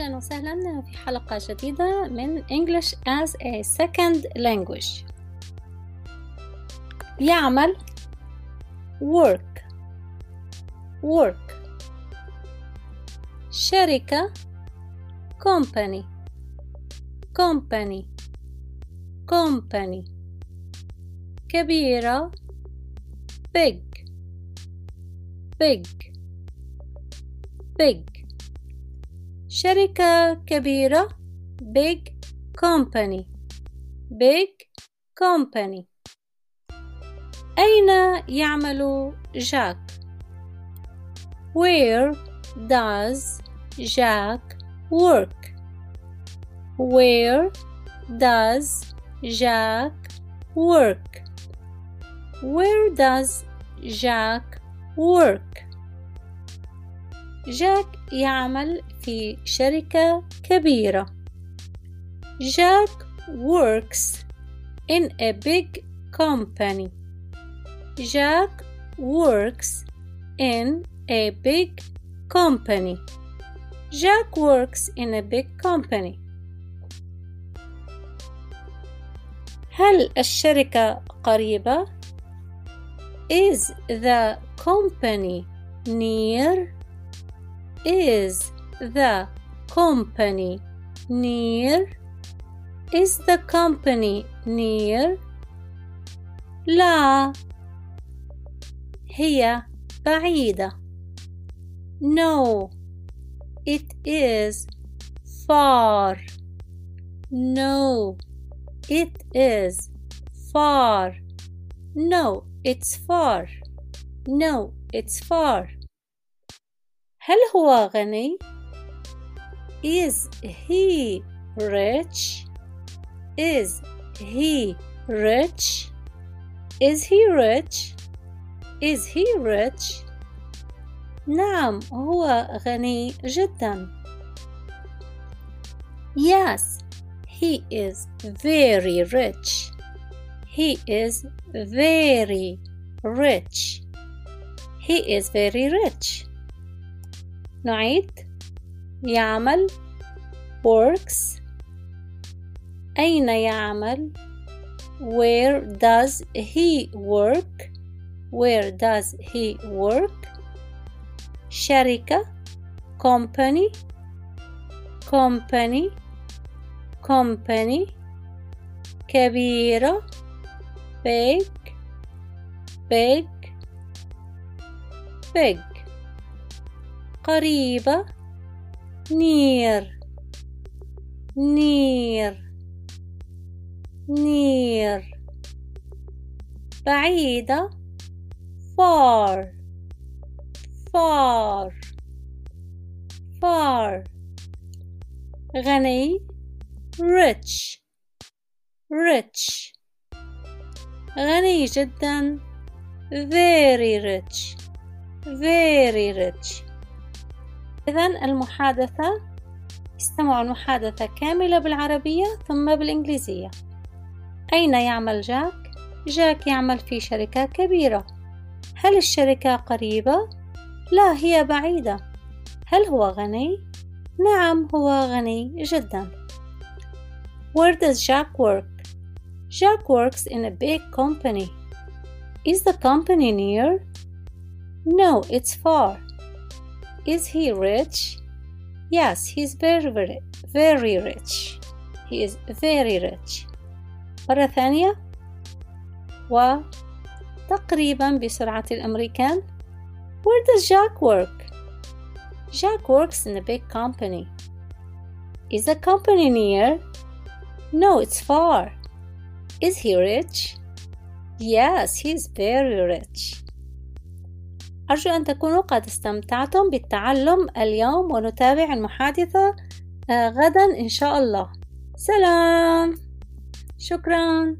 أهلا وسهلا في حلقة جديدة من English as a Second Language يعمل work work شركة company company company كبيرة big big big شركة كبيرة big company big company أين يعمل جاك Where does Jack work Where does Jack work Where does Jack work جاك يعمل في شركة كبيرة. Jack works in a big company. Jack works in a big company. Jack works in a big company. هل الشركة قريبة؟ Is the company near? Is the company near? Is the company near? لا هي بعيدة. No, it is far. No, it is far. No, it's far. No, it's far. هل هو غني؟ Is he rich? Is he rich? Is he rich? Is he rich? نعم هو غني جدا. Yes, he is very rich. He is very rich. He is very rich. نعيد يعمل works أين يعمل where does he work where does he work شركة company company company كبيرة big big big قريبة نير نير نير بعيدة far far far غني rich rich غني جدا very rich very rich إذا المحادثة استمعوا المحادثة كاملة بالعربية ثم بالإنجليزية أين يعمل جاك؟ جاك يعمل في شركة كبيرة هل الشركة قريبة؟ لا هي بعيدة هل هو غني؟ نعم هو غني جدا Where does Jack work? Jack works in a big company. Is the company near? No, it's far. Is he rich? Yes, he's very, very, very rich. He is very rich. مرة ثانية وتقريبا بسرعة الأمريكان Where does Jack work? Jack works in a big company. Is the company near? No, it's far. Is he rich? Yes, he's very rich. أرجو أن تكونوا قد استمتعتم بالتعلم اليوم ونتابع المحادثة غدا إن شاء الله. سلام. شكرا.